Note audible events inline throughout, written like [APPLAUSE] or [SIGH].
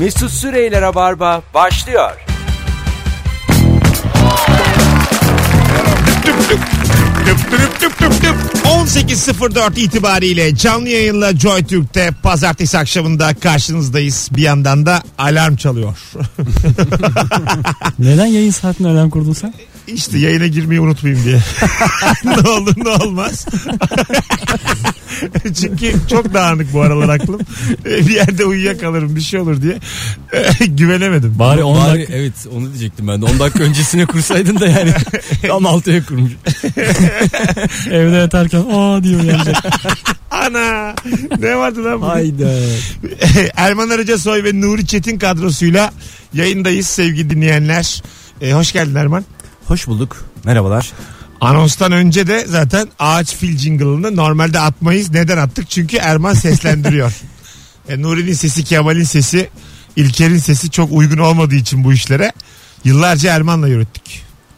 Mesut Süreyler'e barba başlıyor. Tüp tüp tüp tüp tüp. 18.04 itibariyle canlı yayınla Joy Türk'te pazartesi akşamında karşınızdayız. Bir yandan da alarm çalıyor. [LAUGHS] Neden yayın saatine alarm kurdun sen? İşte yayına girmeyi unutmayayım diye. [LAUGHS] ne olur ne olmaz. [LAUGHS] Çünkü çok dağınık bu aralar aklım. Ee, Bir yerde uyuyakalırım bir şey olur diye. Güvenemedim. Bari 10 Bari, dakika. evet onu diyecektim ben de 10 dakika öncesine kursaydın da yani [LAUGHS] tam altıya kurmuş. Evde yatarken aa diyor uyanacak. Ana ne vardı lan bugün? Hayda. Erman Arıca Soy ve Nuri Çetin kadrosuyla yayındayız sevgili dinleyenler. Ee, hoş geldin Erman. Hoş bulduk. Merhabalar. Anonstan önce de zaten ağaç fil jingle'ını normalde atmayız. Neden attık? Çünkü Erman seslendiriyor. [LAUGHS] e, Nuri'nin sesi, Kemal'in sesi, İlker'in sesi çok uygun olmadığı için bu işlere yıllarca Erman'la yürüttük.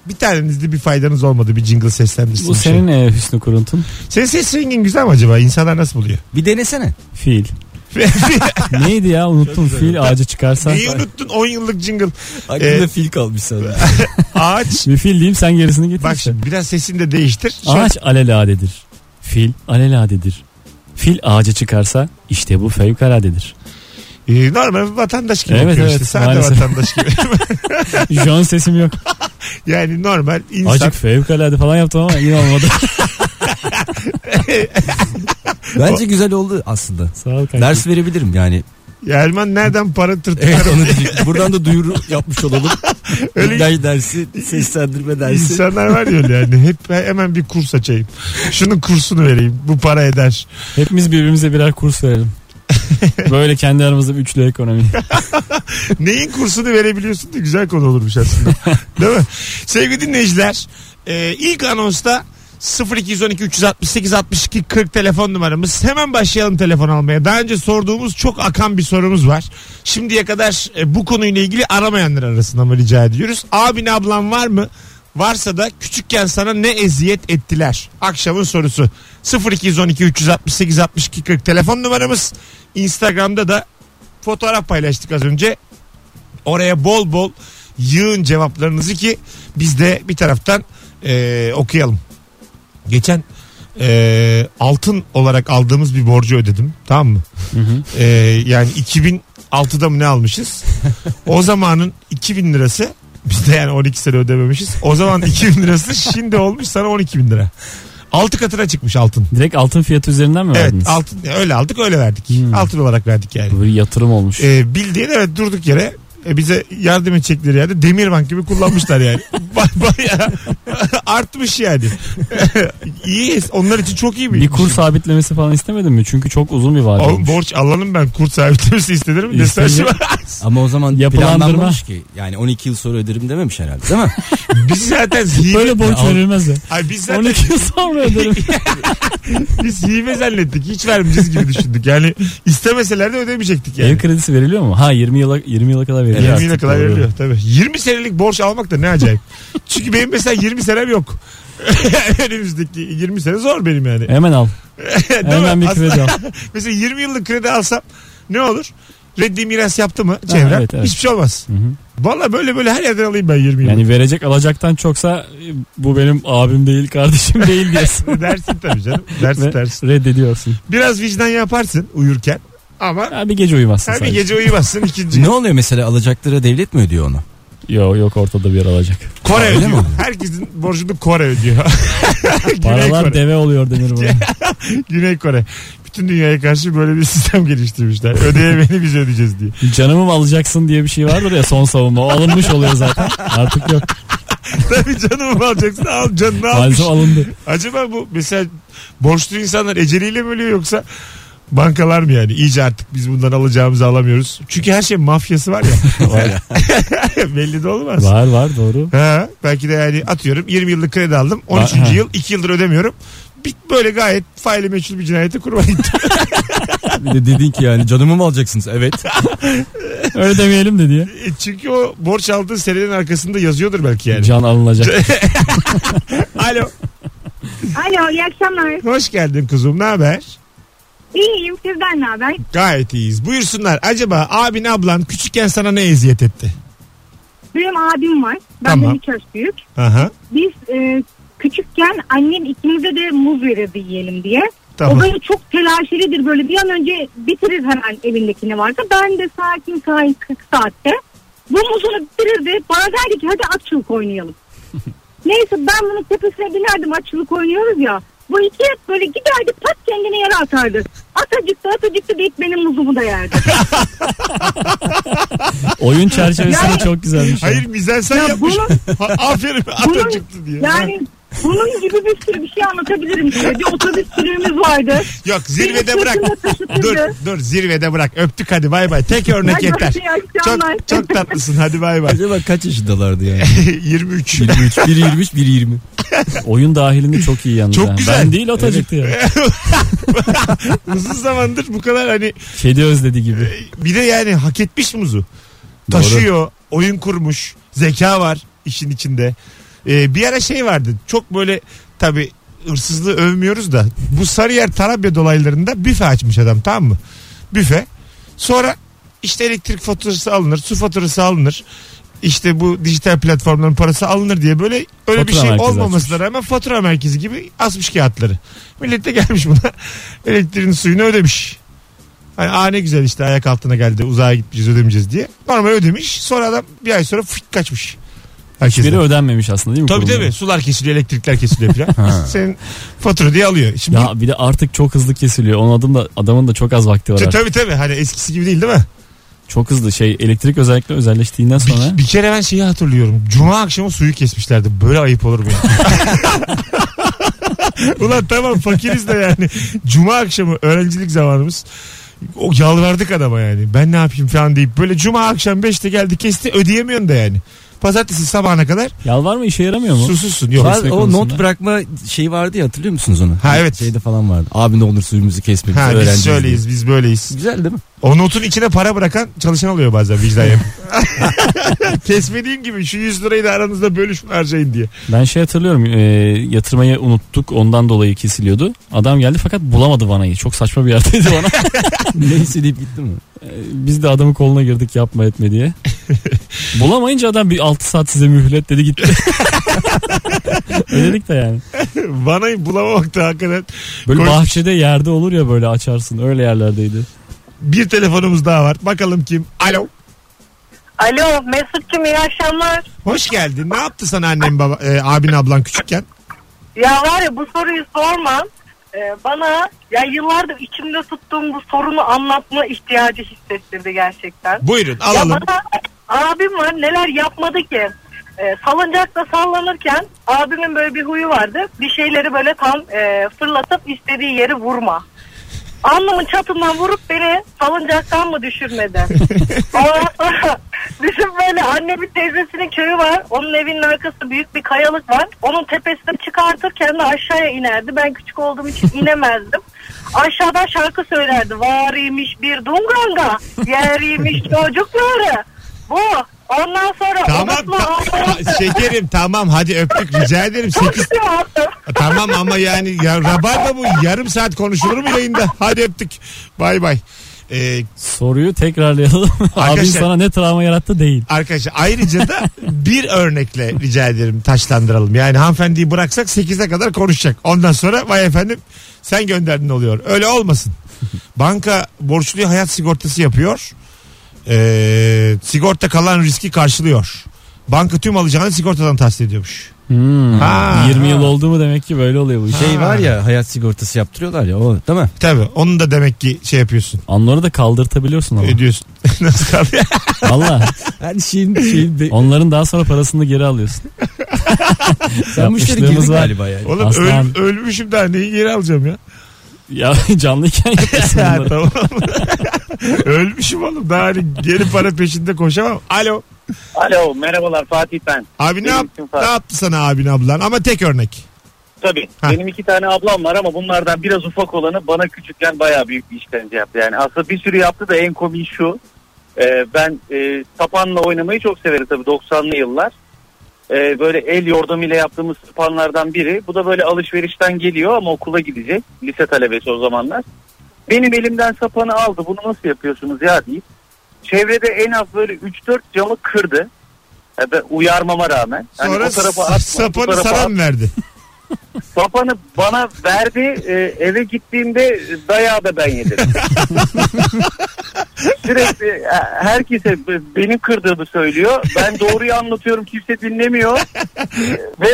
Bir tanenizde bir faydanız olmadı bir jingle seslendirsin. Bu bir şey. senin e, Hüsnü Kuruntun. Senin ses rengin güzel mi acaba? İnsanlar nasıl buluyor? Bir denesene. Fil. [LAUGHS] Neydi ya unuttum fil ağacı çıkarsa. Neyi unuttun 10 yıllık jingle? Aklımda Ee, fil kalmış sana. [LAUGHS] Ağaç. Bir fil diyeyim sen gerisini getir. Bak işte. şimdi biraz sesini de değiştir. Şöyle- Ağaç aleladedir. Fil aleladedir. Fil ağaca çıkarsa işte bu fevkaladedir. Ee, normal bir vatandaş gibi Evet, okuyor evet, işte. Sen maalesef. de vatandaş gibi. [LAUGHS] Şu an sesim yok. [LAUGHS] yani normal insan. Acık fevkalade falan yaptım ama yine olmadı. [LAUGHS] Bence güzel oldu aslında. Sağ ol kanka. Ders verebilirim yani. Ya Erman nereden para tırtıklar? Evet onu diyecektim. Buradan da duyuru yapmış olalım. [LAUGHS] Öyle- Öyle dersi, seslendirme dersi. İnsanlar var ya öyle yani. Hep hemen bir kurs açayım. Şunun kursunu vereyim. Bu para eder. Hepimiz birbirimize birer kurs verelim. [LAUGHS] Böyle kendi aramızda bir üçlü ekonomi. [LAUGHS] Neyin kursunu verebiliyorsun da güzel konu olurmuş aslında. Değil mi? Sevgili dinleyiciler e, ilk anonsta 0212 368 62 40 telefon numaramız. Hemen başlayalım telefon almaya. Daha önce sorduğumuz çok akan bir sorumuz var. Şimdiye kadar e, bu konuyla ilgili aramayanlar arasında mı rica ediyoruz? Abin ablan var mı? Varsa da küçükken sana ne eziyet ettiler? Akşamın sorusu 0212 368 62 40 telefon numaramız. Instagram'da da fotoğraf paylaştık az önce. Oraya bol bol yığın cevaplarınızı ki biz de bir taraftan e, okuyalım. Geçen e, altın olarak aldığımız bir borcu ödedim. Tamam mı? E, yani 2006'da mı ne almışız? o zamanın 2000 lirası biz de yani 12 sene ödememişiz. O zaman 2000 lirası şimdi olmuş sana 12 bin lira. 6 katına çıkmış altın. Direkt altın fiyatı üzerinden mi Evet verdiniz? altın öyle aldık öyle verdik. Hmm. Altın olarak verdik yani. Bu bir yatırım olmuş. E, bildiğin evet durduk yere e, bize yardım edecekleri yerde Demirbank gibi kullanmışlar yani. [LAUGHS] Ba- Bayağı artmış yani. [LAUGHS] iyi onlar için çok iyi bir bir kur sabitlemesi falan istemedin mi? Çünkü çok uzun bir vade O, olmuş. borç alalım ben kur sabitlemesi istedim mi? İsteyecek. [LAUGHS] Ama o zaman Yapılandırma. planlanmamış ki. Yani 12 yıl sonra öderim dememiş herhalde değil mi? Biz zaten hibe, Böyle borç Ya, verilmez ya. Ay biz zaten 12 yıl sonra öderim. biz hibe zannettik. Hiç vermeyeceğiz gibi düşündük. Yani istemeseler de ödemeyecektik yani. Ev kredisi veriliyor mu? Ha 20 yıla 20 yıla kadar veriliyor. 20 artık, yıla kadar doğru. veriliyor tabii. 20 senelik borç almak da ne acayip. [LAUGHS] Çünkü benim mesela 20 senem yok. [LAUGHS] Önümüzdeki 20 sene zor benim yani. Hemen al. [LAUGHS] Mi? Hemen bir kredi al. Mesela 20 yıllık kredi alsam ne olur? Reddi miras yaptı mı çevrem? evet, evet. Hiçbir şey olmaz. Hı hı. Valla böyle böyle her yerden alayım ben 20 yıllık. Yani verecek alacaktan çoksa e, bu benim abim değil kardeşim değil diyorsun. dersin tabii canım. Dersin Ve dersin. reddediyorsun. Biraz vicdan yaparsın uyurken. Ama Ha, bir gece uyumazsın her bir sadece. gece uyumazsın. ikinci ne oluyor mesela alacaklara devlet mi ödüyor onu? Yok yok ortada bir yer alacak. Kore Öyle mi ödüyor. oluyor? Herkesin borcunu Kore ödüyor. [LAUGHS] Güney Paralar Kore. deve oluyor denir buna. [LAUGHS] Güney Kore. Bütün dünyaya karşı böyle bir sistem geliştirmişler. Ödeyemeyeni biz ödeyeceğiz diye. Canımı mı alacaksın diye bir şey vardır ya son savunma. O alınmış oluyor zaten. Artık yok. [LAUGHS] Tabii canımı mı alacaksın? Al canını almış. Maalesef alındı. Acaba bu mesela borçlu insanlar eceliyle mi ölüyor yoksa bankalar mı yani? İyice artık biz bundan alacağımızı alamıyoruz. Çünkü her şey mafyası var ya. [LAUGHS] Var, [LAUGHS] Belli de olmaz. var var doğru. Ha, belki de yani atıyorum 20 yıllık kredi aldım. 13. Ha. yıl 2 yıldır ödemiyorum. Bir, böyle gayet faili meçhul bir cinayete kurban gittim. [LAUGHS] Bir de dedin ki yani canımı mı alacaksınız? Evet. Öyle demeyelim de diye. E, Çünkü o borç aldığın senenin arkasında yazıyordur belki yani. Can alınacak. Alo. Alo iyi akşamlar. Hoş geldin kuzum. Ne haber? İyiyim sizden ne haber? Gayet iyiyiz. Buyursunlar. Acaba abin ablan küçükken sana ne eziyet etti? Benim abim var. Benden Tamam. iki yaş büyük. Aha. Biz e, küçükken annem ikimize de muz verirdi yiyelim diye. Tamam. O böyle çok telaşelidir böyle bir an önce bitirir hemen evindekini varsa. Ben de sakin sakin 40 saatte bu muzunu bitirirdi. Bana derdi ki hadi atçılık oynayalım. [LAUGHS] Neyse ben bunun tepesine binerdim atçılık oynuyoruz ya. Bu iki böyle giderdi pat kendine yere atardı. Atacıktı atacıktı deyip benim muzumu da yerdi. [LAUGHS] Oyun çerçevesinde Yani- çok güzelmiş. Hayır mizansen Ya yapmış. bunu- Ha, Aferin Bunun- ata çıktı diye. Yani bunun gibi bir sürü bir şey anlatabilirim size. Bir otobüs sürüğümüz vardı. Yok zirvede bırak. dur dur zirvede bırak. Öptük hadi bay bay. Tek örnek Hadi yeter. iyi akşamlar. Çok, çok tatlısın hadi bay bay. Acaba kaç yaşındalardı yani? 23. 23, biri 23, biri 20. Oyun dahilinde çok iyi yalnız. Çok ha. güzel. Ben değil atacıktı ya. [LAUGHS] Uzun zamandır bu kadar hani Kedi özledi gibi. bir de yani hak etmiş muzu. Taşıyor, oyun kurmuş, zeka var işin içinde. Ee, bir ara şey vardı. Çok böyle tabi hırsızlığı övmüyoruz da bu Sarıyer Tarabya dolaylarında büfe açmış adam tamam mı? Büfe. Sonra işte elektrik faturası alınır, su faturası alınır. İşte bu dijital platformların parası alınır diye böyle öyle bir Fatura şey merkezi olmamasına rağmen fatura merkezi gibi asmış kağıtları. Millet de gelmiş buna [LAUGHS] elektriğin suyunu ödemiş. Hani aa ne güzel işte ayak altına geldi uzağa gitmeyeceğiz ödemeyeceğiz diye. Normal ödemiş sonra adam bir ay sonra fık kaçmış. Herkese. Hiçbiri ödenmemiş aslında değil mi? Tabii tabii sular kesiliyor elektrikler kesiliyor falan. [LAUGHS] [LAUGHS] Senin fatura diye alıyor. Şimdi Ya bir de artık çok hızlı kesiliyor. Onun adım da adamın da çok az vakti var. Tabii artık. tabii tabii hani eskisi gibi değil değil mi? Çok hızlı şey elektrik özellikle özelleştiğinden sonra. Bir, bir kere ben şeyi hatırlıyorum. Cuma akşamı suyu kesmişlerdi. Böyle ayıp olur mu? [LAUGHS] Ulan tamam fakiriz de yani. Cuma akşamı öğrencilik zamanımız. O yalvardık adama yani. Ben ne yapayım falan deyip böyle cuma akşam 5'te geldi kesti ödeyemiyorsun da yani. Pazartesi sabahına kadar Yalvarma işe yaramıyor mu? susuzsun. Yok. Var, Kesme o konusunda. not bırakma şeyi vardı ya hatırlıyor musunuz onu? Ha, evet. Şeyde falan vardı. Abi ne olur suyumuzu kesme. Ha, biz öğrenciyiz şöyleyiz biz böyleyiz. diye. Güzel değil mi? O notun içine para bırakan çalışan oluyor bazen vicdan yapıp. [LAUGHS] [LAUGHS] Kesmediğim gibi şu 100 lirayı da aranızda bölüşün harcayın diye. Ben şey hatırlıyorum e, yatırmayı unuttuk ondan dolayı kesiliyordu. Adam geldi fakat bulamadı vanayı. Çok saçma bir yerdeydi vana. [LAUGHS] Neyse deyip gitti mi? E, Biz de adamın koluna girdik yapma etme diye. [LAUGHS] Bulamayınca adam bir 6 saat size mühlet dedi gitti. Ödedik de yani. Vanayı bulamamak da hakikaten. Böyle Koy- bahçede yerde olur ya böyle açarsın öyle yerlerdeydi. Bir telefonumuz daha var. Bakalım kim? Alo. Alo Mesut'cum iyi akşamlar. Hoş geldin. Ne yaptı sana annem baba, e, abin ablan küçükken? Ya var ya bu soruyu sormam. Ee, bana ya yıllardır içimde tuttuğum bu sorunu anlatma ihtiyacı hissettirdi gerçekten. Buyurun Ya alalım. bana abim var neler yapmadı ki. Ee, salıncakta sallanırken abimin böyle bir huyu vardı. Bir şeyleri böyle tam e, fırlatıp istediği yeri vurma. Alnımın çatından vurup beni salıncaktan mı düşürmedi? [LAUGHS] Bizim böyle annemin teyzesinin köyü var. Onun evinin arkası büyük bir kayalık var. Onun tepesine çıkartırken de aşağıya inerdi. Ben küçük olduğum için [LAUGHS] inemezdim. Aşağıdan şarkı söylerdi. Varıymış bir dunganga, yeriymiş [LAUGHS] çocukları. Bu. Ondan sonra Tamam unutma ta- [LAUGHS] şekerim tamam hadi öptük rica ederim. Çok 8 istiyorum attım. tamam ama yani ya, rabarba bu yarım saat konuşulur mu yayında? Hadi öptük. Bay bay. Ee, Soruyu tekrarlayalım. [LAUGHS] Abin Arkadaşlar- sana ne travma yarattı değil. arkadaşlar ayrıca da bir örnekle rica ederim taşlandıralım. Yani hanımefendiyi bıraksak 8'e kadar konuşacak. Ondan sonra vay efendim sen gönderdin oluyor. Öyle olmasın. Banka borçluya hayat sigortası yapıyor. Ee, sigorta kalan riski karşılıyor. Banka tüm alacağını sigortadan tahsis ediyormuş. Hmm. Ha. 20 yıl oldu mu demek ki böyle oluyor bu iş. Şey var ya hayat sigortası yaptırıyorlar ya o değil mi? Tabii onun da demek ki şey yapıyorsun. Onları da kaldırtabiliyorsun ama. Ödüyorsun. [LAUGHS] Nasıl kaldı? Valla. Her şeyin şeyin Onların daha sonra parasını geri alıyorsun. [LAUGHS] sen müşteri girdin var. galiba yani. Oğlum Aslan. öl- ölmüşüm daha neyi geri alacağım ya? Ya [LAUGHS] canlıyken yapıyorsun bunları. tamam. [LAUGHS] ölmüşüm oğlum daha hani geri para peşinde koşamam. Alo. Alo merhabalar Fatih ben. Abi ne, yap, için ne Fatih. yaptı sana abin ablan ama tek örnek. Tabii Ha. benim iki tane ablam var ama bunlardan biraz ufak olanı bana küçükken bayağı büyük bir işkence yaptı. Yani aslında bir sürü yaptı da en komiği şu. Ee, ben e, sapanla oynamayı çok severim tabii 90'lı yıllar. Ee, böyle el yordamıyla yaptığımız sapanlardan biri. Bu da böyle alışverişten geliyor ama okula gidecek. Lise talebesi o zamanlar. Benim elimden sapanı aldı. Bunu nasıl yapıyorsunuz ya deyip çevrede en az böyle 3-4 camı kırdı. Ya ben uyarmama rağmen. Sonra o tarafa atma, sapanı sana mı verdi? [LAUGHS] [LAUGHS] Sapanı bana verdi. Ee, eve gittiğimde dayağı da ben yedim. [LAUGHS] Sürekli e, herkese benim kırdığımı söylüyor. Ben doğruyu anlatıyorum kimse dinlemiyor. Ve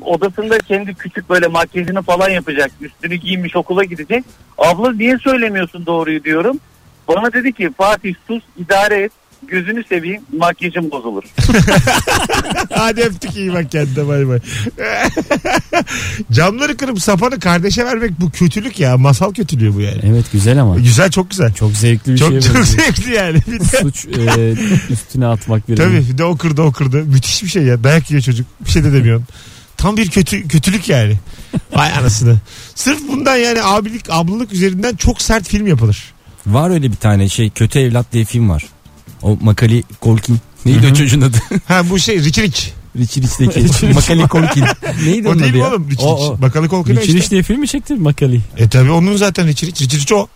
odasında kendi küçük böyle makyajını falan yapacak. Üstünü giymiş okula gidecek. Abla niye söylemiyorsun doğruyu diyorum. Bana dedi ki Fatih sus idare et. Gözünü seveyim makyajım bozulur. [LAUGHS] Hadi öptük iyi bak kendine bay bay. [LAUGHS] Camları kırıp sapanı kardeşe vermek bu kötülük ya. Masal kötülüğü bu yani. Evet güzel ama. Güzel çok güzel. Çok zevkli bir Çok, şey çok benziyor. zevkli yani. Bir de, Suç e, [LAUGHS] üstüne atmak bir tabii bir de o kırdı o kırdı. Müthiş bir şey ya. Dayak yiyor çocuk. Bir şey de demiyorsun. Tam bir kötü kötülük yani. Vay anasını. Sırf bundan yani abilik ablalık üzerinden çok sert film yapılır. Var öyle bir tane şey Kötü Evlat diye film var. O Makali Kolkin. Neydi o çocuğun adı? Ha bu şey. Richie Rich'teki Makali Kolkin. Neydi O onun değil adı mi ya? oğlum? Richie O, Rich. o. Bakalı Kolkino Richie işte. Diye film mi çekti Makali? E tabi onun zaten. Richie Rich o.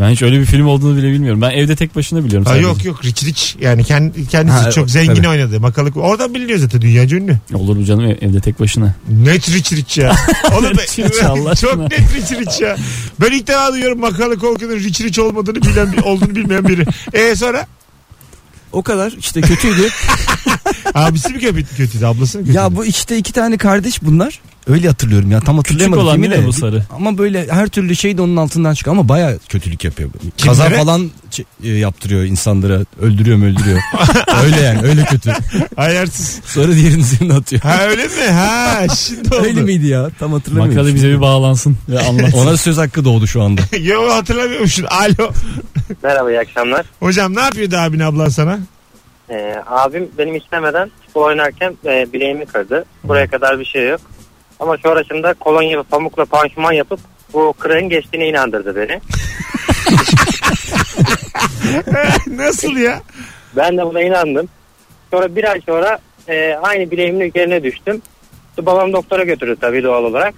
Ben hiç öyle bir film olduğunu bile bilmiyorum. Ben evde tek başına biliyorum Ha, sadece. yok yok Richie Rich. Yani kendi, kendisi Ha, çok zengin tabii. oynadı. Makalı Oradan biliniyor zaten dünyaca ünlü. Olur mu canım ev- evde tek başına. Net Rich ya. [LAUGHS] Oğlum be- Rich Rich Allah [LAUGHS] çok aşkına. net Rich ya. Ben ilk defa duyuyorum Makalı Kolkin'in Rich olmadığını bilen olduğunu bilmeyen biri. E sonra O kadar işte kötüydü. [LAUGHS] abisi mi kötü, kötüydü ablası mı kötüydü? ya bu işte iki tane kardeş bunlar. Öyle hatırlıyorum ya tam hatırlayamadım olan filmi değil mi de. bu sarı? Ama böyle her türlü şey de onun altından çıkıyor ama baya kötülük yapıyor. Kaza Kimlere? falan ç- e, yaptırıyor insanlara. Öldürüyor mu öldürüyor. [LAUGHS] öyle yani öyle kötü. Ayarsız. Sonra diğerinin üzerine atıyor. Ha öyle mi? Ha [LAUGHS] şimdi oldu. öyle miydi ya? Tam hatırlamıyorum. Makali bize bir bağlansın [LAUGHS] ve anlatsın. Ona söz hakkı doğdu şu anda. Yo hatırlamıyormuşsun. Alo. Merhaba iyi akşamlar. Hocam ne yapıyordu abin ablan sana? Ee, abim benim istemeden futbol oynarken e, bileğimi kırdı. Buraya kadar bir şey yok. Ama sonrasında kolonya ve pamukla panşuman yapıp bu kırığın geçtiğine inandırdı beni. [LAUGHS] Nasıl ya? Ben de buna inandım. Sonra bir ay sonra e, aynı bileğimin üzerine düştüm. Babam doktora götürdü tabii doğal olarak.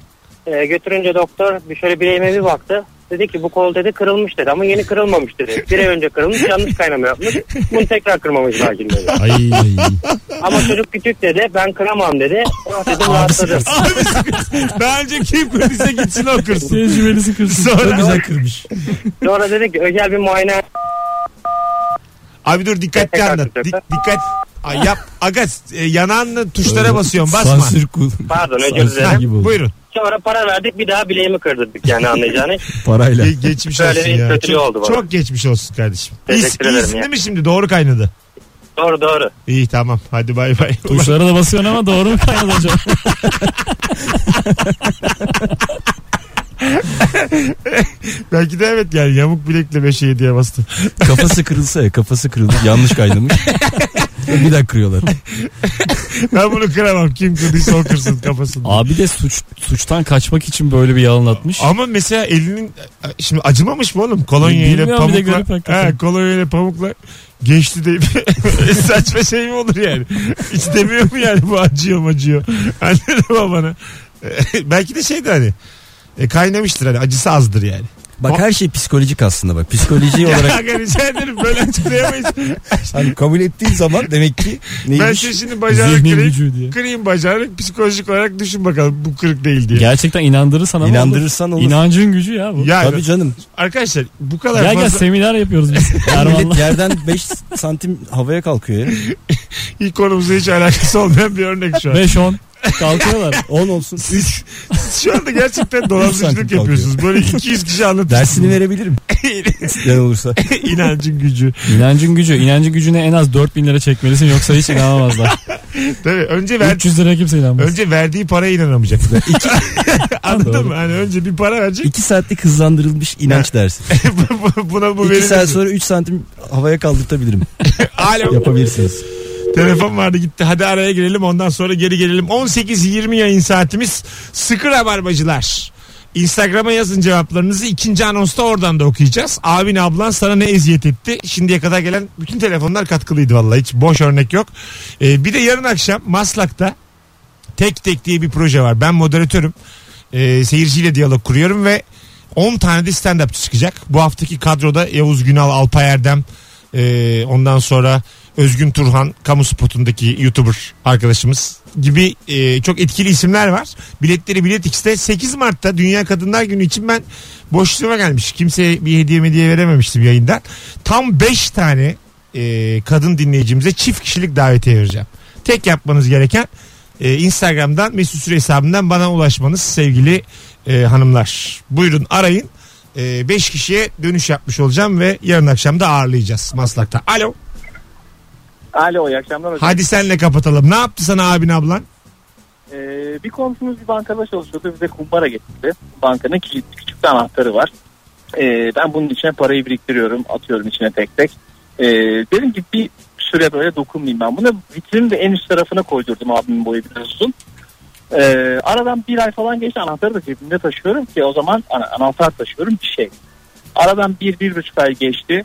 E, götürünce doktor bir şöyle bileğime bir baktı. Dedi ki bu kol dedi kırılmış dedi ama yeni kırılmamış dedi. Bir ay önce kırılmış yanlış kaynama yapmış. Bunu tekrar kırmamız lazım dedi. Ay. Ama çocuk küçük dedi ben kıramam dedi. Oh dedim rahatladım. Daha önce kim kırdıysa gitsin o kırsın. Tecrübelisi kırsın. Sonra güzel kırmış. Sonra dedi ki özel bir muayene Abi dur dikkatli anlat. Dik- dikkat. Ay yap. Aga e, yanağınla tuşlara basıyorsun. Basma. Sansür kul. pardon özür dilerim. Buyurun. Sonra para verdik bir daha bileğimi kırdırdık yani anlayacağını. [LAUGHS] Parayla. Ge- geçmiş Böyle olsun bir ya. Çok, oldu bana. çok geçmiş olsun kardeşim. Teşekkür ederim iyisin ya. değil mi şimdi? Doğru kaynadı. doğru doğru. İyi tamam. Hadi bay bay. [LAUGHS] Tuşlara da basıyorsun ama doğru mu kaynadı hocam? [LAUGHS] Belki de evet yani yamuk bilekle beşeği diye bastı. Kafası kırılsa ya kafası kırıldı. Yanlış kaynamış. Bir daha kırıyorlar. [LAUGHS] Ben bunu kıramam. Kim kırdıysa o kırsın kafasını. Abi de suç suçtan kaçmak için böyle bir yalan atmış. Ama mesela elinin şimdi acımamış mı oğlum? Kolonya ile Bilmiyorum bir de pamukla. görüp hakikaten. He, kolonya ile pamukla geçti deyip [LAUGHS] saçma şey mi olur yani? Hiç demiyor mu yani bu acıyor acıyor? [LAUGHS] Annene babana. Belki de şeydir hani. E, kaynamıştır hani acısı azdır yani. Bak her şey psikolojik aslında bak. Psikoloji [LAUGHS] olarak aga rica ederim böyle açıklayamayız. [LAUGHS] hani kabul ettiğin zaman demek ki ben neymiş? size şimdi bacağını Zihnin kırayım. gücü diye. Kırayım bacağını psikolojik olarak düşün bakalım bu kırık değil diye. Gerçekten inandırırsan ama İnandırırsan olur. İnancın gücü ya bu. Ya Tabii canım. arkadaşlar bu kadar Gel gel fazla seminer yapıyoruz biz. [LAUGHS] Millet Erman'la. yerden 5 santim havaya kalkıyor ya. ilk konumuzla hiç alakası olmayan bir örnek şu an. 5-10 kalkıyorlar. 10 olsun. 3 Şu anda gerçekten dolandırıcılık yapıyorsunuz. Böyle 200 kişi anlatıyorsunuz. dersini verebilirim. [LAUGHS] İsteyen olursa. İnancın gücü. İnancın gücü. İnancın gücüne en az 4000 lira çekmelisin yoksa hiç inanamazlar. [LAUGHS] Tabii önce ver, 300 lira kimse inanmaz. önce verdiği paraya inanamayacak. [LAUGHS] Anladın mı? Hani önce bir para verecek. 2 saatlik hızlandırılmış inanç dersi. Buna bu 2 verilir. saat sonra 3 santim havaya kaldırtabilirim. Alo. Yapabilirsiniz. Telefon vardı gitti. Hadi araya girelim ondan sonra geri gelelim. 18-20 yayın saatimiz. Sıkı rabarbacılar. Instagram'a yazın cevaplarınızı. ikinci anonsta oradan da okuyacağız. Abin ablan sana ne eziyet etti? Şimdiye kadar gelen bütün telefonlar katkılıydı vallahi. Hiç boş örnek yok. Ee, bir de yarın akşam Maslak'ta Tek Tek diye bir proje var. Ben moderatörüm. Ee, seyirciyle diyalog kuruyorum ve 10 tane de stand-upçı çıkacak. Bu haftaki kadroda Yavuz Günal, Alpay Erdem, e, ondan sonra Özgün Turhan, kamu spotundaki YouTuber arkadaşımız gibi e, çok etkili isimler var. Biletleri Bilet X'te 8 Mart'ta Dünya Kadınlar Günü için ben boşluğuma gelmiş. Kimseye bir hediye hediye verememiştim yayından. Tam 5 tane e, kadın dinleyicimize çift kişilik davetiye vereceğim. Tek yapmanız gereken e, Instagram'dan Mesut Süre hesabından bana ulaşmanız sevgili e, hanımlar. Buyurun arayın. 5 kişiye dönüş yapmış olacağım ve yarın akşam da ağırlayacağız Maslak'ta. Alo. Alo iyi akşamlar hocam. Hadi senle kapatalım. Ne yaptı sana abin ablan? Ee, bir komşumuz bir bankada çalışıyordu. Bize kumbara getirdi. Bankanın kilitli küçük bir anahtarı var. Ee, ben bunun içine parayı biriktiriyorum. Atıyorum içine tek tek. Ee, dedim ki bir süre böyle dokunmayayım ben. Bunu vitrinin de en üst tarafına koydurdum abimin boyu biraz uzun. Ee, aradan bir ay falan geçti anahtarı da cebimde taşıyorum ki o zaman ana- anahtar taşıyorum bir şey. Aradan bir, bir buçuk ay geçti.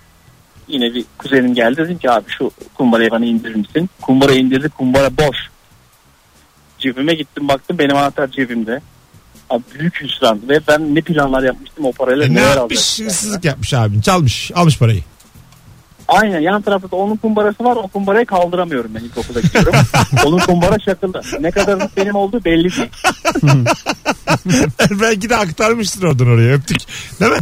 Yine bir kuzenim geldi dedim ki abi şu kumbarayı bana indirir misin? Kumbara indirdi kumbara boş. Cebime gittim baktım benim anahtar cebimde. Abi büyük hüsran ve ben ne planlar yapmıştım o parayla E, ne yapmış? Hırsızlık yapmış abin. Çalmış. Almış parayı. Aynen yan tarafta da onun kumbarası var o kumbarayı kaldıramıyorum ben ilkokula gidiyorum. [LAUGHS] onun kumbara şakılı. Ne kadar benim olduğu belli değil. [LAUGHS] Belki de aktarmıştır oradan oraya. Öptük. Değil mi?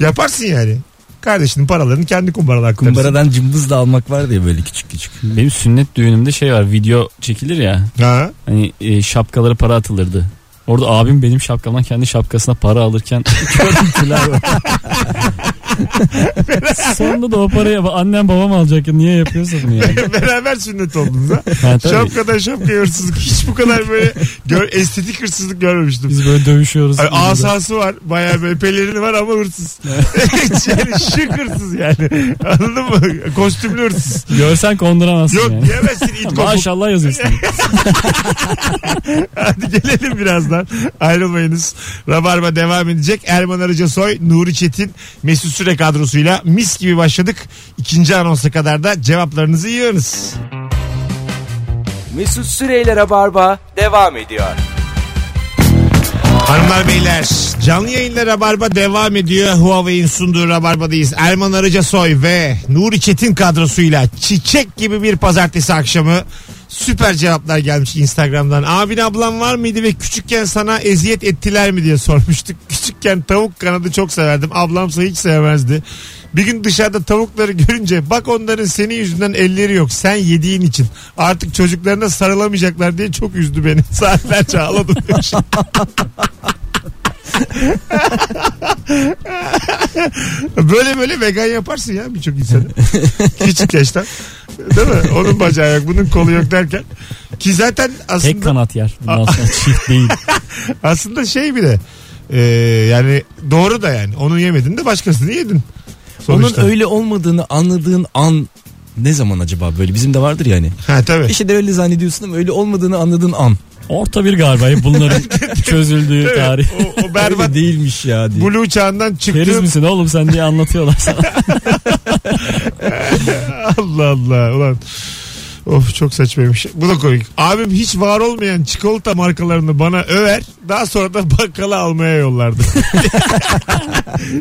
Yaparsın yani. Kardeşinin paralarını kendi kumbarana aktarırsın. Kumbaradan cımbız da almak vardı ya böyle küçük küçük. Benim sünnet düğünümde şey var video çekilir ya. Ha? Hani e, şapkaları para atılırdı. Orada abim benim şapkamdan kendi şapkasına para alırken [LAUGHS] görüntüler var. Sonunda da o parayı annem babam alacak ya niye yapıyorsa bunu yani. [LAUGHS] Beraber sünnet oldunuz ha. Ha, tabii. Şapkadan şapkaya hırsızlık. Hiç bu kadar böyle gör, estetik hırsızlık görmemiştim. Biz böyle dövüşüyoruz. Ay, asası var. Bayağı böyle pelerini var ama hırsız. [LAUGHS] yani şık hırsız yani. Anladın mı? Kostümlü hırsız. Görsen konduramazsın Yok yani. diyemezsin. it. Maşallah yazıyorsun. [LAUGHS] Hadi gelelim birazdan. Ayrılmayınız. Rabarba devam edecek. Erman Arıca Soy, Nuri Çetin, Mesut Süre kadrosuyla mis gibi başladık. İkinci anonsa kadar da cevaplarınızı yığınız. Mesut Süreyler'e barba devam ediyor. Hanımlar beyler canlı yayınla Rabarba devam ediyor. Huawei'in sunduğu Rabarba'dayız. Erman Arıca Soy ve Nuri Çetin kadrosuyla çiçek gibi bir pazartesi akşamı süper cevaplar gelmiş Instagram'dan. Abin ablan var mıydı ve küçükken sana eziyet ettiler mi diye sormuştuk. [LAUGHS] Küçükken tavuk kanadı çok severdim. Ablamsa hiç sevmezdi. Bir gün dışarıda tavukları görünce bak onların senin yüzünden elleri yok. Sen yediğin için. Artık çocuklarına sarılamayacaklar diye çok üzdü beni. [LAUGHS] Saatlerce ağladım [LAUGHS] böyle böyle vegan yaparsın ya birçok insanı. Küçük yaştan. Değil mi? Onun bacağı yok, bunun kolu yok derken. Ki zaten Tek aslında kanat yer. Bundan sonra çift değil. [LAUGHS] aslında şey bir de e, yani doğru da yani. Onu yemedin de başkasını yedin. Sonuçta. Onun öyle olmadığını anladığın an ne zaman acaba böyle bizim de vardır yani. Ha tabii. İşte de öyle zannediyorsun ama öyle olmadığını anladığın an. Orta bir galiba bunların [LAUGHS] çözüldüğü Evet, tarih. o, o berbat değilmiş ya diye. Blue çağından Keriz çıktığın misin oğlum sen diye anlatıyorlar sana. [LAUGHS] Allah Allah ulan. Of çok saçmaymış. Bu da komik. Abim hiç var olmayan çikolata markalarını bana över. Daha sonra da bakkala almaya yollardı. [LAUGHS]